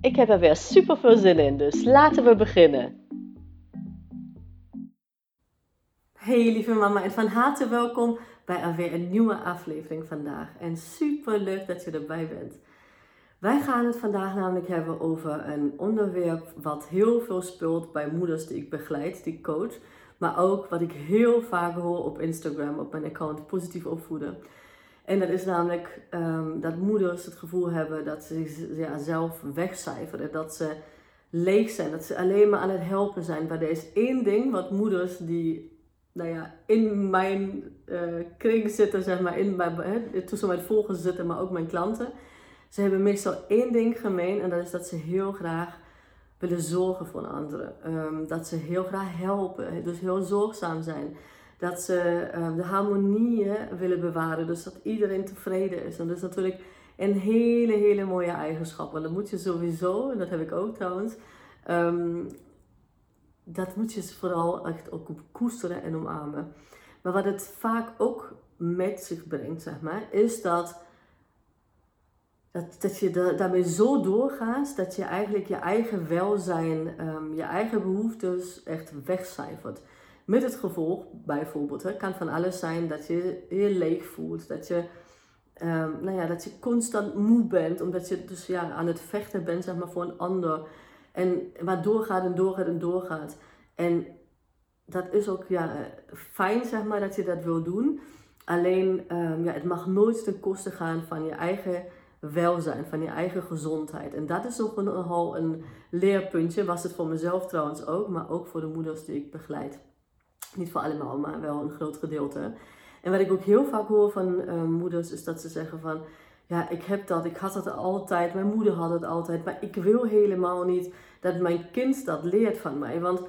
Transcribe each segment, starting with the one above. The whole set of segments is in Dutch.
Ik heb er weer super veel zin in, dus laten we beginnen. Hey lieve mama en van harte welkom bij alweer een nieuwe aflevering vandaag. En super leuk dat je erbij bent. Wij gaan het vandaag namelijk hebben over een onderwerp wat heel veel speelt bij moeders die ik begeleid, die coach. Maar ook wat ik heel vaak hoor op Instagram, op mijn account Positief Opvoeden. En dat is namelijk um, dat moeders het gevoel hebben dat ze ja, zelf wegcijferen. Dat ze leeg zijn. Dat ze alleen maar aan het helpen zijn. Maar er is één ding wat moeders die nou ja, in mijn uh, kring zitten, zeg maar, in mijn, hè, tussen mijn volgers zitten, maar ook mijn klanten. Ze hebben meestal één ding gemeen en dat is dat ze heel graag willen zorgen voor anderen. Um, dat ze heel graag helpen, dus heel zorgzaam zijn. Dat ze um, de harmonie willen bewaren, dus dat iedereen tevreden is. En dat is natuurlijk een hele, hele mooie eigenschap. Want dat moet je sowieso, en dat heb ik ook trouwens, um, dat moet je vooral echt ook koesteren en omarmen. Maar wat het vaak ook met zich brengt, zeg maar, is dat dat, dat je daarmee zo doorgaat dat je eigenlijk je eigen welzijn, um, je eigen behoeftes echt wegcijfert. Met het gevolg, bijvoorbeeld, kan van alles zijn dat je je leeg voelt, dat je, um, nou ja, dat je constant moe bent, omdat je dus ja, aan het vechten bent zeg maar, voor een ander. En maar doorgaat en doorgaat en doorgaat. En dat is ook ja, fijn, zeg maar, dat je dat wil doen. Alleen, um, ja, het mag nooit ten koste gaan van je eigen welzijn, van je eigen gezondheid. En dat is nog nogal een leerpuntje, was het voor mezelf trouwens ook, maar ook voor de moeders die ik begeleid. Niet voor allemaal, maar wel een groot gedeelte. En wat ik ook heel vaak hoor van uh, moeders is dat ze zeggen van, ja, ik heb dat, ik had dat altijd, mijn moeder had het altijd, maar ik wil helemaal niet dat mijn kind dat leert van mij. Want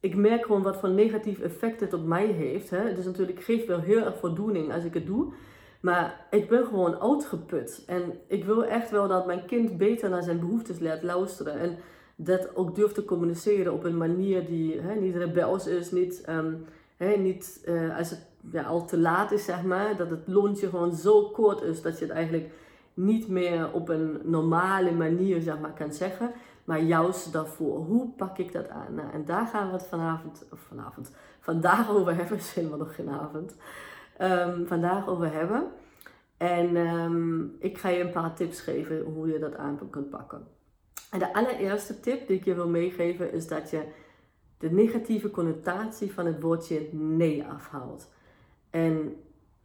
ik merk gewoon wat voor negatief effect het op mij heeft. Hè. Dus natuurlijk geeft wel heel erg voldoening als ik het doe. Maar ik ben gewoon uitgeput. En ik wil echt wel dat mijn kind beter naar zijn behoeftes leert luisteren. En dat ook durft te communiceren op een manier die hè, niet rebels is. Niet, um, hè, niet uh, als het ja, al te laat is, zeg maar. Dat het lontje gewoon zo kort is dat je het eigenlijk niet meer op een normale manier zeg maar, kan zeggen. Maar juist daarvoor. Hoe pak ik dat aan? Nou, en daar gaan we het vanavond, of vanavond, vandaag over hebben. Zin we nog geen avond um, vandaag over hebben. En um, ik ga je een paar tips geven hoe je dat aan kunt pakken. En de allereerste tip die ik je wil meegeven is dat je de negatieve connotatie van het woordje nee afhaalt. En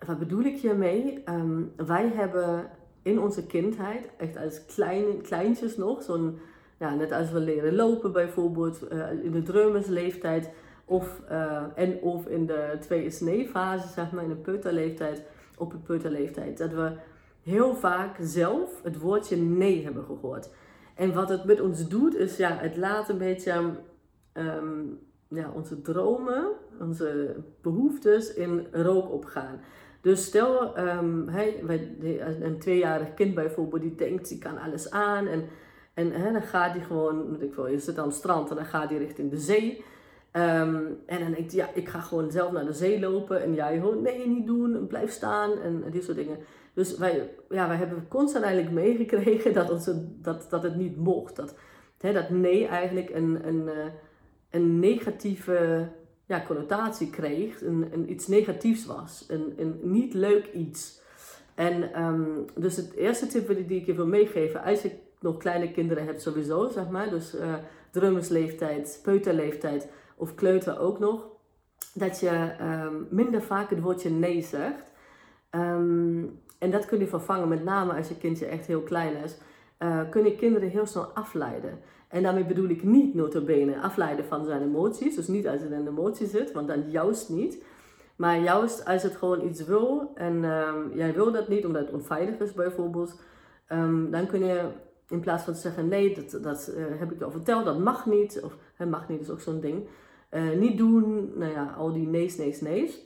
wat bedoel ik hiermee? Um, wij hebben in onze kindheid, echt als klein, kleintjes nog, zo'n, ja, net als we leren lopen bijvoorbeeld, uh, in de dreumersleeftijd, of, uh, en of in de 2 is nee fase, zeg maar, in de peuterleeftijd, op de peuterleeftijd. Dat we heel vaak zelf het woordje nee hebben gehoord. En wat het met ons doet, is ja, het laat een beetje um, ja, onze dromen, onze behoeftes in rook opgaan. Dus stel, hey, een tweejarig kind bijvoorbeeld, die denkt, die kan alles aan. En, en hè, dan gaat hij gewoon, ik wil, je zit aan het strand en dan gaat hij richting de zee. Um, en dan denk je, ja, ik ga gewoon zelf naar de zee lopen. En jij hoort, nee, niet doen, blijf staan en, en die soort dingen. Dus wij, ja, wij hebben constant eigenlijk meegekregen dat, onze, dat, dat het niet mocht. Dat, hè, dat nee eigenlijk een, een, eh, een negatieve ja, connotatie kreeg. Een, een, iets negatiefs was. Een, een niet leuk iets. En um, dus het eerste tip die ik je wil meegeven, als je nog kleine kinderen hebt sowieso, zeg maar. Dus uh, drummersleeftijd, peuterleeftijd of kleuter ook nog, dat je um, minder vaak het woordje nee zegt. Um, en dat kun je vervangen, met name als je kindje echt heel klein is. Uh, kun je kinderen heel snel afleiden. En daarmee bedoel ik niet notabene afleiden van zijn emoties. Dus niet als het in een emotie zit, want dan juist niet. Maar juist als het gewoon iets wil en um, jij wil dat niet omdat het onveilig is bijvoorbeeld. Um, dan kun je in plaats van te zeggen, nee, dat, dat uh, heb ik al verteld, dat mag niet. Of het mag niet, is ook zo'n ding. Uh, niet doen, nou ja, al die nees, nees, nees.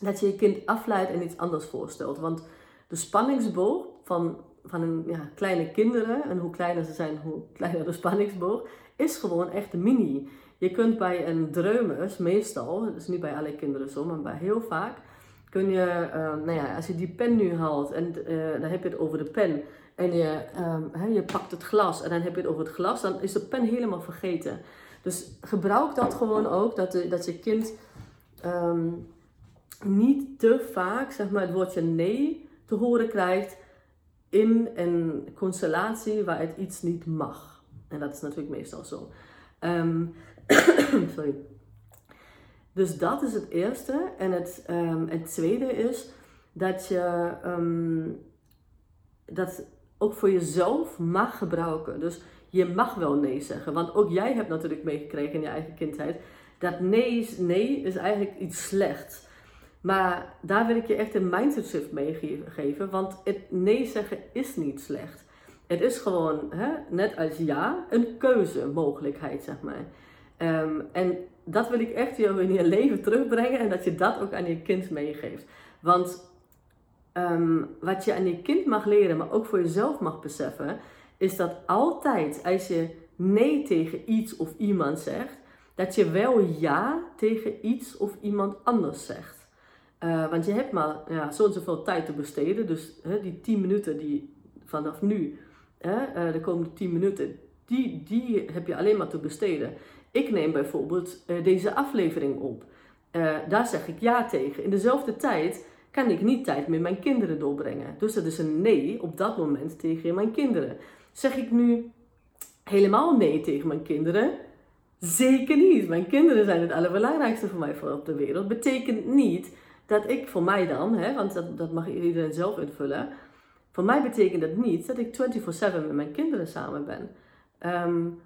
Dat je je kind afleidt en iets anders voorstelt. Want de spanningsboog van, van een, ja, kleine kinderen, en hoe kleiner ze zijn, hoe kleiner de spanningsboog, is gewoon echt mini. Je kunt bij een dreumes, meestal, is niet bij alle kinderen zo, maar bij heel vaak, kun je, uh, nou ja, als je die pen nu haalt en uh, dan heb je het over de pen en je, um, je pakt het glas en dan heb je het over het glas, dan is de pen helemaal vergeten. Dus gebruik dat gewoon ook, dat, de, dat je kind um, niet te vaak zeg maar, het woordje nee te horen krijgt in een constellatie waar het iets niet mag. En dat is natuurlijk meestal zo. Um, sorry. Dus dat is het eerste. En het, um, het tweede is dat je um, dat ook voor jezelf mag gebruiken. Dus je mag wel nee zeggen. Want ook jij hebt natuurlijk meegekregen in je eigen kindheid dat nee, nee is eigenlijk iets slechts. Maar daar wil ik je echt een mindset shift mee geven. Want het nee zeggen is niet slecht. Het is gewoon, hè, net als ja, een keuzemogelijkheid, zeg maar. Um, en dat wil ik echt jou in je leven terugbrengen en dat je dat ook aan je kind meegeeft. Want um, wat je aan je kind mag leren, maar ook voor jezelf mag beseffen, is dat altijd als je nee tegen iets of iemand zegt, dat je wel ja tegen iets of iemand anders zegt. Uh, want je hebt maar ja, zo en zoveel tijd te besteden. Dus hè, die 10 minuten die vanaf nu, hè, uh, de komende 10 minuten, die, die heb je alleen maar te besteden. Ik neem bijvoorbeeld uh, deze aflevering op. daar zeg ik ja tegen. In dezelfde tijd kan ik niet tijd met mijn kinderen doorbrengen. Dus dat is een nee op dat moment tegen mijn kinderen. Zeg ik nu helemaal nee tegen mijn kinderen? Zeker niet. Mijn kinderen zijn het allerbelangrijkste voor mij voor op de wereld. Betekent niet dat ik voor mij dan, hè, want dat, dat mag iedereen zelf invullen. Voor mij betekent dat niet dat ik 24/7 met mijn kinderen samen ben. Um,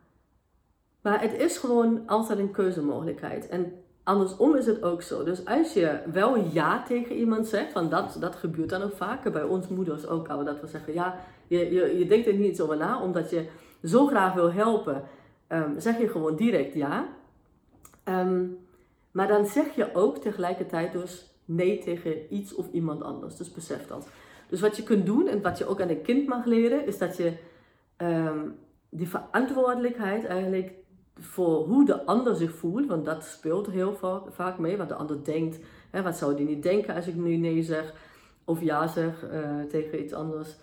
maar het is gewoon altijd een keuzemogelijkheid. En andersom is het ook zo. Dus als je wel ja tegen iemand zegt, want dat, dat gebeurt dan ook vaker bij ons moeders ook al, dat we zeggen ja, je, je, je denkt er niet over na, omdat je zo graag wil helpen, um, zeg je gewoon direct ja. Um, maar dan zeg je ook tegelijkertijd dus nee tegen iets of iemand anders. Dus besef dat. Dus wat je kunt doen en wat je ook aan een kind mag leren, is dat je um, die verantwoordelijkheid eigenlijk voor hoe de ander zich voelt, want dat speelt heel vaak mee, wat de ander denkt. Hè, wat zou die niet denken als ik nu nee zeg of ja zeg uh, tegen iets anders?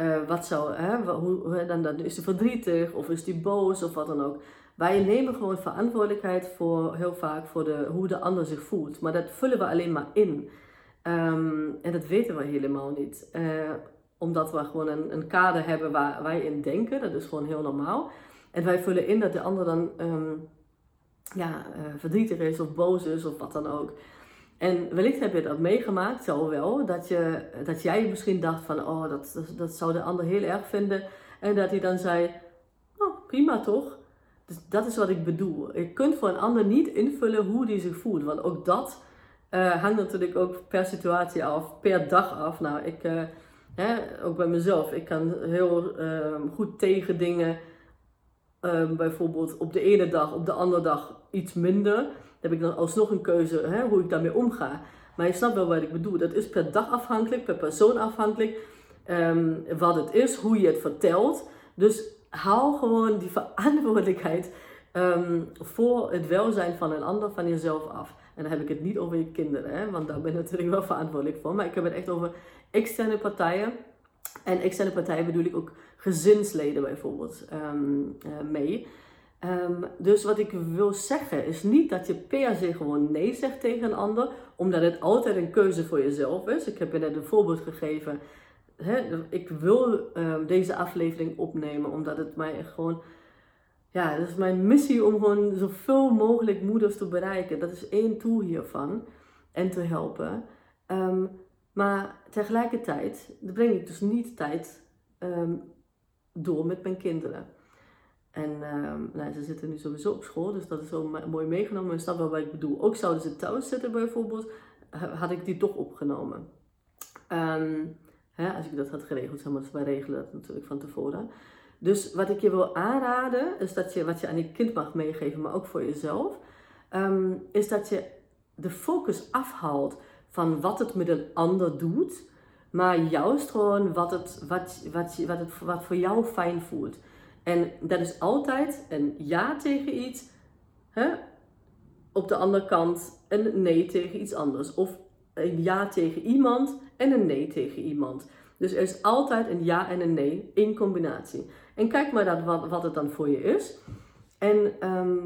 Uh, wat zou, hè, hoe, dan, dan is hij verdrietig of is hij boos of wat dan ook. Wij nemen gewoon verantwoordelijkheid voor heel vaak voor de, hoe de ander zich voelt. Maar dat vullen we alleen maar in. Um, en dat weten we helemaal niet. Uh, omdat we gewoon een, een kader hebben waar wij in denken. Dat is gewoon heel normaal. En wij vullen in dat de ander dan um, ja, uh, verdrietig is of boos is of wat dan ook. En wellicht heb je dat meegemaakt, zo wel, dat, je, dat jij misschien dacht van, oh, dat, dat, dat zou de ander heel erg vinden. En dat hij dan zei, oh, prima toch? Dus dat is wat ik bedoel. Je kunt voor een ander niet invullen hoe die zich voelt. Want ook dat uh, hangt natuurlijk ook per situatie af, per dag af. Nou, ik, uh, hè, ook bij mezelf, ik kan heel uh, goed tegen dingen Um, bijvoorbeeld op de ene dag, op de andere dag iets minder. Dan heb ik dan alsnog een keuze hè, hoe ik daarmee omga. Maar je snapt wel wat ik bedoel. Dat is per dag afhankelijk, per persoon afhankelijk. Um, wat het is, hoe je het vertelt. Dus haal gewoon die verantwoordelijkheid um, voor het welzijn van een ander van jezelf af. En dan heb ik het niet over je kinderen, hè, want daar ben je natuurlijk wel verantwoordelijk voor. Maar ik heb het echt over externe partijen. En externe partijen bedoel ik ook gezinsleden bijvoorbeeld um, uh, mee. Um, dus wat ik wil zeggen is niet dat je per se gewoon nee zegt tegen een ander, omdat het altijd een keuze voor jezelf is. Ik heb je net een voorbeeld gegeven. Hè, ik wil um, deze aflevering opnemen omdat het mij gewoon. Ja, dat is mijn missie om gewoon zoveel mogelijk moeders te bereiken. Dat is één tool hiervan. En te helpen. Um, maar tegelijkertijd breng ik dus niet tijd um, door met mijn kinderen. En um, nou, ze zitten nu sowieso op school, dus dat is wel mooi meegenomen. En snap wel wat ik bedoel. Ook zouden ze thuis zitten bijvoorbeeld, had ik die toch opgenomen. Um, hè, als ik dat had geregeld, zou maar wij regelen dat natuurlijk van tevoren. Dus wat ik je wil aanraden, is dat je wat je aan je kind mag meegeven, maar ook voor jezelf, ehm, is dat je de focus afhaalt van wat het met een ander doet, maar juist gewoon wat, het, wat, wat, wat, het, wat voor jou fijn voelt. En dat is altijd een ja tegen iets, hè? op de andere kant een nee tegen iets anders. Of een ja tegen iemand en een nee tegen iemand. Dus er is altijd een ja en een nee in combinatie. En kijk maar dat, wat, het dan voor je is. En ehm,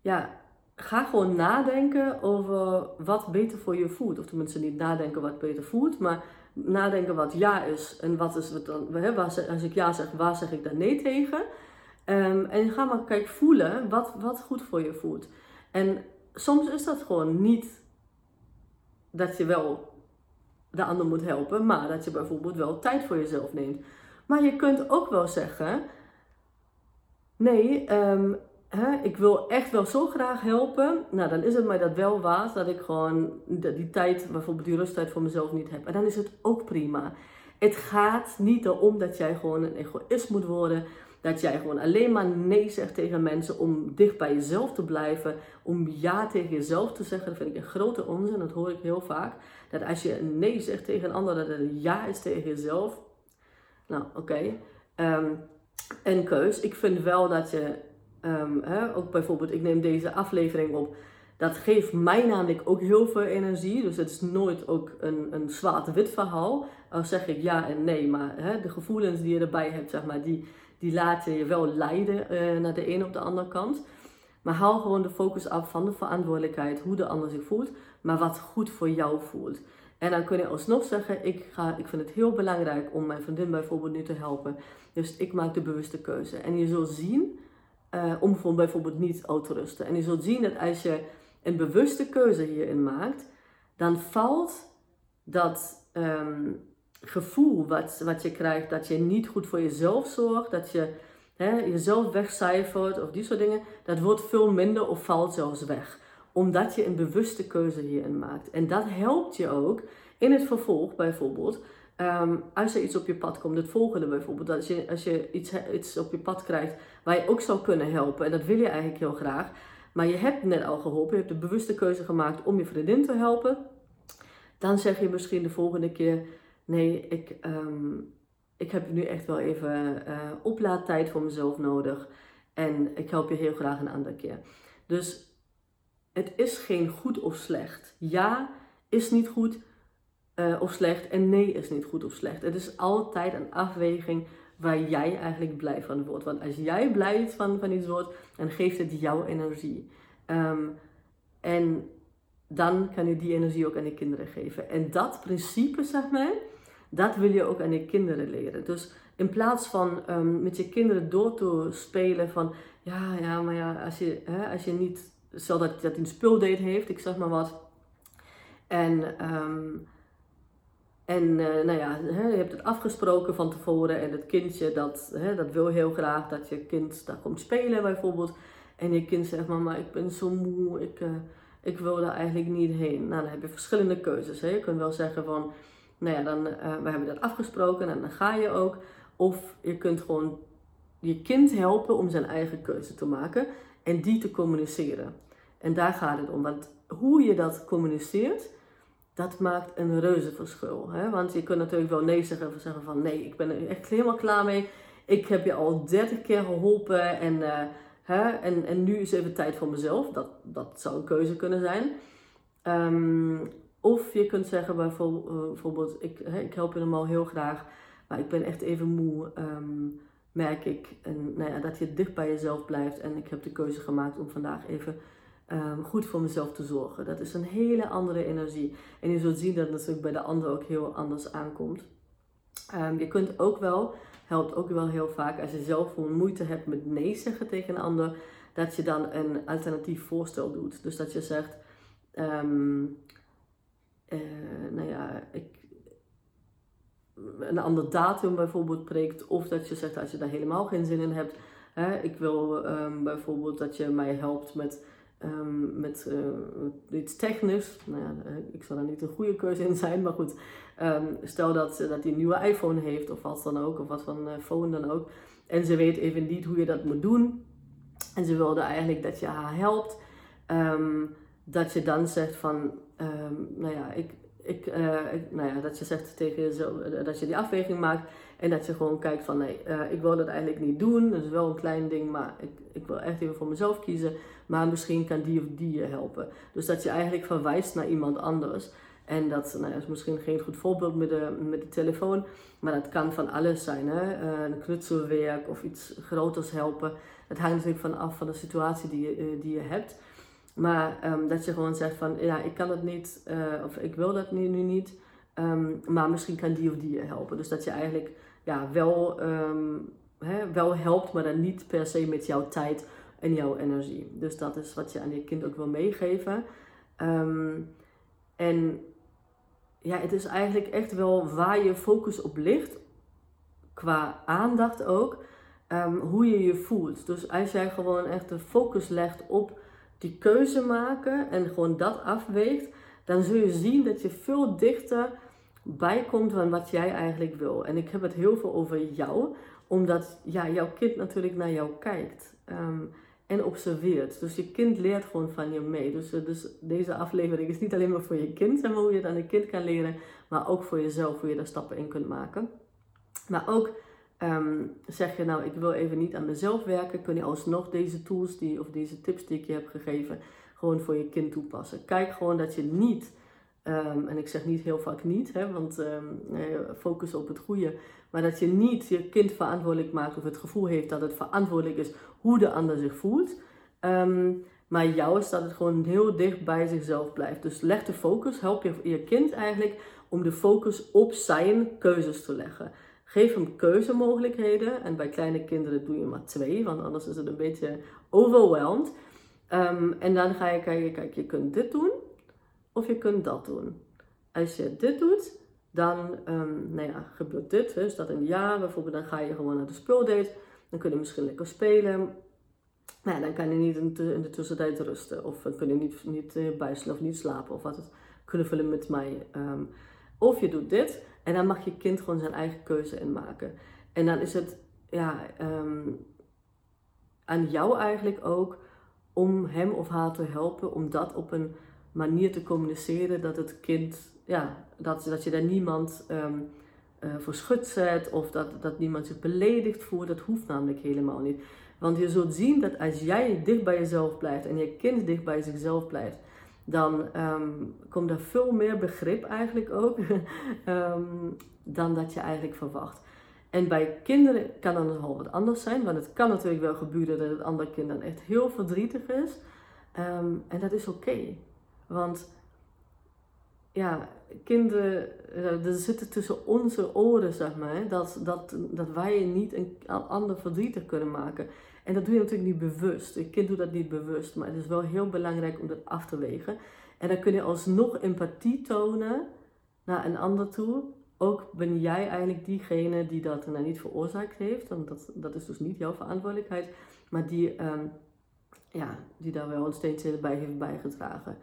ja, ga gewoon nadenken over wat beter voor je voelt. Of tenminste niet nadenken wat beter voelt, maar nadenken wat ja is en wat is het dan. Waar, als ik ja zeg, waar zeg ik dan nee tegen? Um, en ga maar kijk voelen wat, wat goed voor je voelt. En soms is dat gewoon niet dat je wel de ander moet helpen, maar dat je bijvoorbeeld wel tijd voor jezelf neemt. Maar je kunt ook wel zeggen: nee, um, hè, ik wil echt wel zo graag helpen. Nou, dan is het mij dat wel waard dat ik gewoon die tijd, bijvoorbeeld die rusttijd voor mezelf niet heb. En dan is het ook prima. Het gaat niet erom dat jij gewoon een egoïst moet worden. Dat jij gewoon alleen maar nee zegt tegen mensen om dicht bij jezelf te blijven. Om ja tegen jezelf te zeggen. Dat vind ik een grote onzin. Dat hoor ik heel vaak. Dat als je nee zegt tegen een ander, dat het ja is tegen jezelf. Nou, oké. Okay. Ehm, een keus. Ik vind wel dat je, um, hè, ook bijvoorbeeld, ik neem deze aflevering op. Dat geeft mij namelijk ook heel veel energie. Dus het is nooit ook een, een zwart-wit verhaal. Al zeg ik ja en nee, maar hè, de gevoelens die je erbij hebt, zeg maar, die, die laten je wel leiden uh, naar de ene of de andere kant. Maar haal gewoon de focus af van de verantwoordelijkheid, hoe de ander zich voelt, maar wat goed voor jou voelt. En dan kun je alsnog zeggen, ik, ga, ik vind het heel belangrijk om mijn vriendin bijvoorbeeld nu te helpen. Dus ik maak de bewuste keuze. En je zult zien, uh, om bijvoorbeeld niet uit te rusten. En je zult zien dat als je een bewuste keuze hierin maakt, dan valt dat um, gevoel wat, wat je krijgt, dat je niet goed voor jezelf zorgt, dat je hè, jezelf wegcijfert of die soort dingen, dat wordt veel minder of valt zelfs weg. Omdat je een bewuste keuze hierin maakt. En dat helpt je ook in het vervolg bijvoorbeeld. Um, als er iets op je pad komt, het volgende bijvoorbeeld, als je, als je iets, iets op je pad krijgt waar je ook zou kunnen helpen, en dat wil je eigenlijk heel graag, maar je hebt net al geholpen, je hebt de bewuste keuze gemaakt om je vriendin te helpen, dan zeg je misschien de volgende keer, nee, ik, um, ik heb nu echt wel even uh, oplaadtijd voor mezelf nodig. En ik help je heel graag een andere keer. Dus het is geen goed of slecht. Ja is niet goed uh, of slecht en nee is niet goed of slecht. Het is altijd een afweging waar jij eigenlijk blij van wordt. Want als jij blij van, van iets wordt, dan geeft het jouw energie. Um, en dan kan je die energie ook aan je kinderen geven. En dat principe, zeg maar, dat wil je ook aan je kinderen leren. Dus in plaats van um, met je kinderen door te spelen van, ja, ja, maar ja, als je, hè, als je niet, dat, dat een speeldate heeft, ik zeg maar wat. En, um, en uh, nou ja, hè, je hebt het afgesproken van tevoren en het kindje dat, hè, dat wil heel graag dat je kind daar komt spelen bijvoorbeeld. En je kind zegt, mama, ik ben zo moe, ik, uh, ik wil daar eigenlijk niet heen. Nou, dan heb je verschillende keuzes. Hè. Je kunt wel zeggen van, nou ja, dan, uh, we hebben dat afgesproken en dan ga je ook. Of je kunt gewoon je kind helpen om zijn eigen keuze te maken en die te communiceren. En daar gaat het om. Want hoe je dat communiceert, dat maakt een reuze verschil. Hè? Want je kunt natuurlijk wel nee zeggen of zeggen van nee, ik ben er echt helemaal klaar mee. Ik heb je al dertig keer geholpen en, uh, hè? en, en nu is even tijd voor mezelf. Dat, dat zou een keuze kunnen zijn. Um, of je kunt zeggen bijvoorbeeld, ik, ik help je normaal heel graag, maar ik ben echt even moe, um, merk ik. En nou ja, dat je dicht bij jezelf blijft. En ik heb de keuze gemaakt om vandaag even um, goed voor mezelf te zorgen. Dat is een hele andere energie. En je zult zien dat het natuurlijk bij de ander ook heel anders aankomt. Um, je kunt ook wel, helpt ook wel heel vaak als je zelf gewoon moeite hebt met nee zeggen tegen een ander, dat je dan een alternatief voorstel doet. Dus dat je zegt, um, uh, nou ja, ik, een ander datum bijvoorbeeld preekt. Of dat je zegt als je daar helemaal geen zin in hebt. Hè, ik wil um, bijvoorbeeld dat je mij helpt met ehm, met iets technisch. Nou ja, ik zal daar niet een goede keuze in zijn, maar goed. Ehm, stel dat, dat hij een nieuwe iPhone heeft of wat dan ook, of wat van phone dan ook. En ze weet even niet hoe je dat moet doen. En ze wilde eigenlijk dat je haar helpt. Ehm, dat je dan zegt van, ehm, nou ja, ik, uh, ik, nou ja, dat je zegt tegen jezelf, eh, dat je die afweging maakt. En dat je gewoon kijkt van, nee, uh, ik wil dat eigenlijk niet doen. Dat is wel een klein ding, maar ik, ik wil echt even voor mezelf kiezen. Maar misschien kan die of die je helpen. Dus dat je eigenlijk verwijst naar iemand anders. En dat nou, is misschien geen goed voorbeeld met de, met de telefoon, maar dat kan van alles zijn. Hè? Uh, een knutselwerk of iets groters helpen. Het hangt natuurlijk van af van de situatie die je, die je hebt. Maar um, dat je gewoon zegt van, ja, ik kan het niet, uh, of ik wil dat nu, nu niet, um, maar misschien kan die of die je helpen. Dus dat je eigenlijk ja, wel, um, hè, wel helpt, maar dan niet per se met jouw tijd en jouw energie. Dus dat is wat je aan je kind ook wil meegeven. en ja, het is eigenlijk echt wel waar je focus op ligt, qua aandacht ook, hoe je je voelt. Dus als jij gewoon echt de focus legt op die keuze maken en gewoon dat afweegt, dan zul je zien dat je veel dichter bij komt van wat jij eigenlijk wil. En ik heb het heel veel over jou, omdat ja, jouw kind natuurlijk naar jou kijkt. Um, en observeert. Dus je kind leert gewoon van je mee. Dus, eh, dus deze aflevering is niet alleen maar voor je kind, maar, hoe je het aan een kind kan leren, maar ook voor jezelf, hoe je daar stappen in kunt maken. Maar ook um, zeg je nou, ik wil even niet aan mezelf werken, kun je alsnog deze tools die, of deze tips die ik je heb gegeven, gewoon voor je kind toepassen. Kijk gewoon dat je niet Um, en ik zeg niet heel vaak niet, hè, want um, focus op het goede. Maar dat je niet je kind verantwoordelijk maakt of het gevoel heeft dat het verantwoordelijk is hoe de ander zich voelt. Maar jou is dat het gewoon heel dicht bij zichzelf blijft. Dus leg de focus, help je je kind eigenlijk om de focus op zijn keuzes te leggen. Geef hem keuzemogelijkheden. En bij kleine kinderen doe je maar twee, want anders is het een beetje overwhelmed. en dan ga je kijken, kijk, je kunt dit doen. Of je kunt dat doen. Als je dit doet, dan um, nou ja, gebeurt dit. Dus dat in jaar bijvoorbeeld, dan ga je gewoon naar de speeldate. Dan kun je misschien lekker spelen. Nou dan kan je niet in de, tussentijd rusten. Of kun je niet, niet bijslaan of niet slapen. Of wat het kunnen vullen met mij. Um, of je doet dit. En dan mag je kind gewoon zijn eigen keuze in maken. En dan is het ja, um, aan jou eigenlijk ook om hem of haar te helpen om dat op een manier te communiceren dat het kind, ja, dat, dat je daar niemand um, voor schut zet of dat, dat niemand zich beledigd voelt. Dat hoeft namelijk helemaal niet. Want je zult zien dat als jij dicht bij jezelf blijft en je kind dicht bij zichzelf blijft, dan um, komt er veel meer begrip eigenlijk ook um, dan dat je eigenlijk verwacht. En bij kinderen kan dat nogal wat anders zijn, want het kan natuurlijk wel gebeuren dat het andere kind dan echt heel verdrietig is. Um, en dat is oké. Want ja, kinderen, eh, er zitten tussen onze oren, zeg maar, dat, dat, dat wij niet een ander verdrietig kunnen maken. En dat doe je natuurlijk niet bewust. Een kind doet dat niet bewust, maar het is wel heel belangrijk om dat af te wegen. En dan kun je alsnog empathie tonen naar een ander toe. Ook ben jij eigenlijk diegene die dat nou niet veroorzaakt heeft, want dat, dat is dus niet jouw verantwoordelijkheid, maar die, um, ja, die daar wel een bij heeft bijgedragen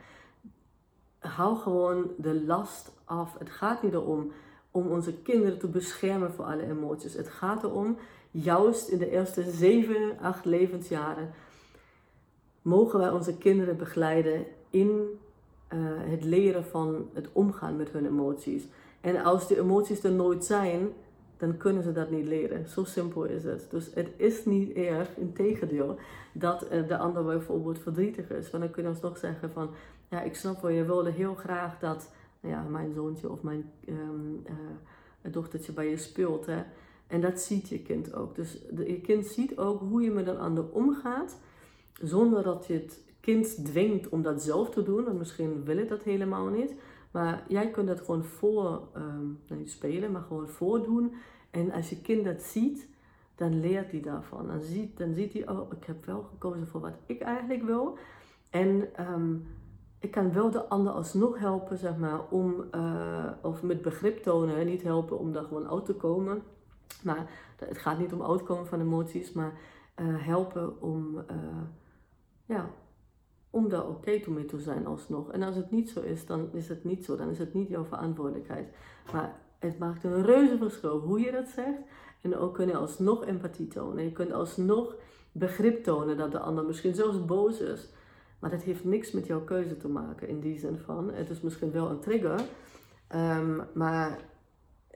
hou gewoon de last af. Het gaat niet erom om onze kinderen te beschermen voor alle emoties. Het gaat erom, juist in de eerste 7, 8 levensjaren, mogen wij onze kinderen begeleiden in uh, het leren van het omgaan met hun emoties. En als die emoties er nooit zijn, dan kunnen ze dat niet leren. Zo simpel is het. Dus het is niet erg, in tegendeel, dat uh, de ander bijvoorbeeld verdrietig is. Want dan kunnen we nog zeggen van, ja, ik snap wel, je wilde heel graag dat ja, mijn zoontje of mijn um, uh, dochtertje bij je speelt. Hè? En dat ziet je kind ook. Dus je kind ziet ook hoe je met een ander omgaat, zonder dat je het kind dwingt om dat zelf te doen. En misschien wil het dat helemaal niet. Maar jij kunt dat gewoon voor, um, spelen, maar gewoon voordoen. En als je kind dat ziet, dan leert hij daarvan. Dan ziet, dan ziet hij, oh, ik heb wel gekozen voor wat ik eigenlijk wil. En um, ik kan wel de ander alsnog helpen, zeg maar, om, uh, of met begrip tonen, niet helpen om daar gewoon uit te komen. Maar het gaat niet om uitkomen van emoties, maar uh, helpen om, uh, ja, om daar oké toe mee te zijn alsnog. En als het niet zo is, dan is het niet zo. Dan is het niet jouw verantwoordelijkheid. Maar het maakt een reuze verschil hoe je dat zegt. En ook kun je alsnog empathie tonen. Je kunt alsnog begrip tonen dat de ander misschien zelfs boos is. Maar dat heeft niks met jouw keuze te maken in die zin van. Het is misschien wel een trigger. Ehm, maar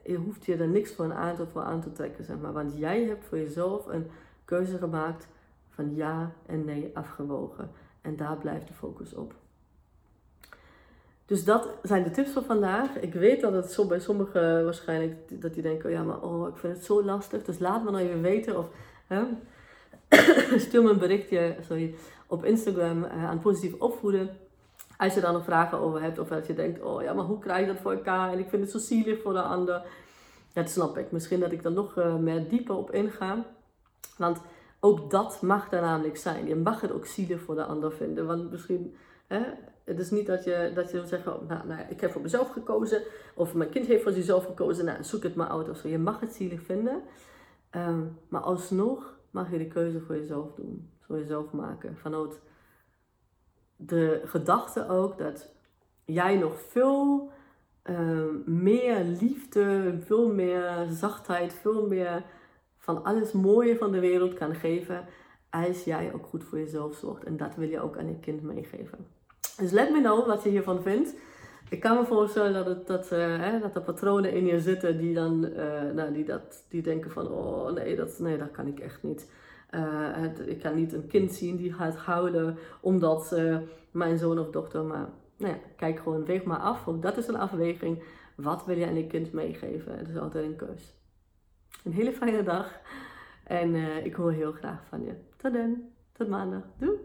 je hoeft je er niks voor aan, te, voor aan te trekken, zeg maar. Want jij hebt voor jezelf een keuze gemaakt van ja en nee afgewogen. En daar blijft de focus op. Dus dat zijn de tips van vandaag. Ik weet dat het zo bij sommigen waarschijnlijk dat die denken, oh ja, maar oh, ik vind het zo lastig. Dus laat me nou even weten of hè, stuur me een berichtje sorry, op Instagram uh, aan positief opvoeden. Als je daar nog vragen over hebt of als je denkt, oh ja, maar hoe krijg je dat voor elkaar? En ik vind het zo zielig voor de ander. Dat snap ik. Misschien dat ik er nog uh, meer dieper op inga. Want ook dat mag er namelijk zijn. Je mag het ook zielig voor de ander vinden. Want misschien, hè, het is niet dat je, dat je wil zeggen, oh, nou, nou, ik heb voor mezelf gekozen. Of mijn kind heeft voor zichzelf gekozen. Nou, zoek het maar uit of zo. Je mag het zielig vinden. Um, maar alsnog mag je de keuze voor jezelf doen. Voor jezelf maken. Vanuit de gedachte ook dat jij nog veel um, meer liefde, veel meer zachtheid, veel meer van alles mooie van de wereld kan geven als jij ook goed voor jezelf zorgt. En dat wil je ook aan je kind meegeven. Dus let me know wat je hiervan vindt. Ik kan me voorstellen dat, het, dat, uh, hè, dat er patronen in je zitten die dan uh, nou, die dat, die denken van oh nee dat, nee, dat kan ik echt niet. Uh, het, ik kan niet een kind zien die gaat houden omdat mijn zoon of dochter. Maar nou ja, kijk gewoon, weeg maar af. Ook dat is een afweging. Wat wil je aan je kind meegeven? Het is altijd een keus. Een hele fijne dag. En uh, ik hoor heel graag van je. Tot dan. Tot maandag. Doei.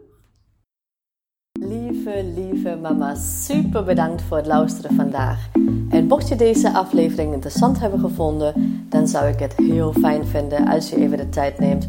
Lieve, lieve mama, super bedankt voor het luisteren vandaag. En mocht je deze aflevering interessant hebben gevonden, dan zou ik het heel fijn vinden als je even de tijd neemt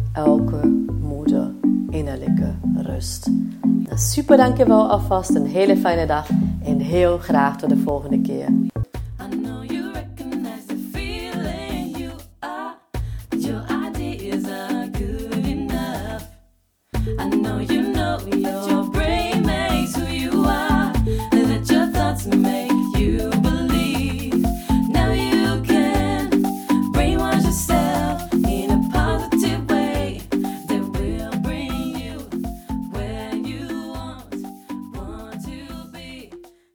elke moeder innerlijke rust. Super dankjewel alvast, een hele fijne dag en heel graag tot de volgende keer.